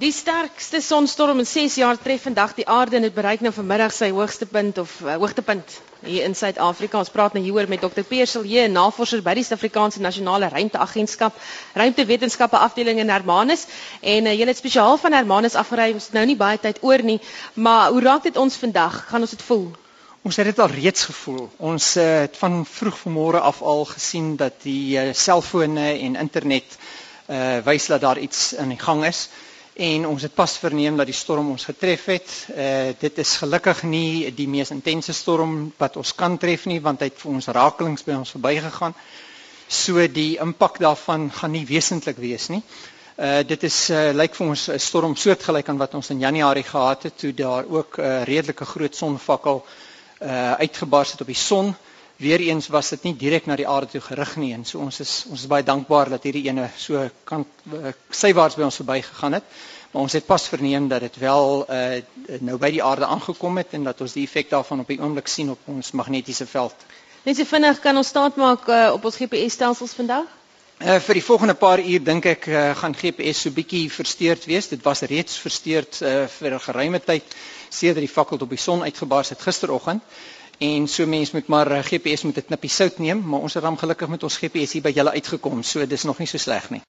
Die sterkste sonstorm in 6 jaar tref vandag die aarde en dit bereik nou vanmiddag sy hoogste punt of uh, hoogtepunt hier in Suid-Afrika. Ons praat nou hieroor met Dr. Pierre Silje, navorser by die Suid-Afrikaanse Nasionale Ruimteagentskap, Ruimtewetenskappe afdeling in Hermanus en uh, jy het spesiaal van Hermanus afgery. Ons nou nie baie tyd oor nie, maar hoe raak dit ons vandag? Gaan ons dit voel? Ons het dit al reeds gevoel. Ons uh, het van vroeg vanmôre af al gesien dat die uh, selfone en internet uh, wys dat daar iets in die gang is en ons het pas verneem dat die storm ons getref het. Uh dit is gelukkig nie die mees intense storm wat ons kan tref nie want hy het vir ons rakelings by ons verbygegaan. So die impak daarvan gaan nie wesentlik wees nie. Uh dit is uh lyk vir ons 'n storm soortgelyk aan wat ons in Januarie gehad het toe daar ook 'n uh, redelike groot sonvakkel uh uitgebars het op die son. Weereens was dit nie direk na die aarde toe gerig nie en so ons is ons is baie dankbaar dat hierdie ene so kan sywaarts by ons verbygegaan het maar ons het pas verneem dat dit wel uh, nou by die aarde aangekom het en dat ons die effek daarvan op die oomblik sien op ons magnetiese veld. Net so vinnig kan ons staat maak uh, op ons GPS-stelsels vandag? Uh, vir die volgende paar uur dink ek uh, gaan GPS so bietjie versteurd wees. Dit was reeds versteurd uh, vir 'n geruime tyd sedert die fakkel op die son uitgebars het gisteroggend. En so mense moet maar GPS met 'n knippie sout neem, maar ons het dan gelukkig met ons GPS hier by julle uitgekom. So dis nog nie so sleg nie.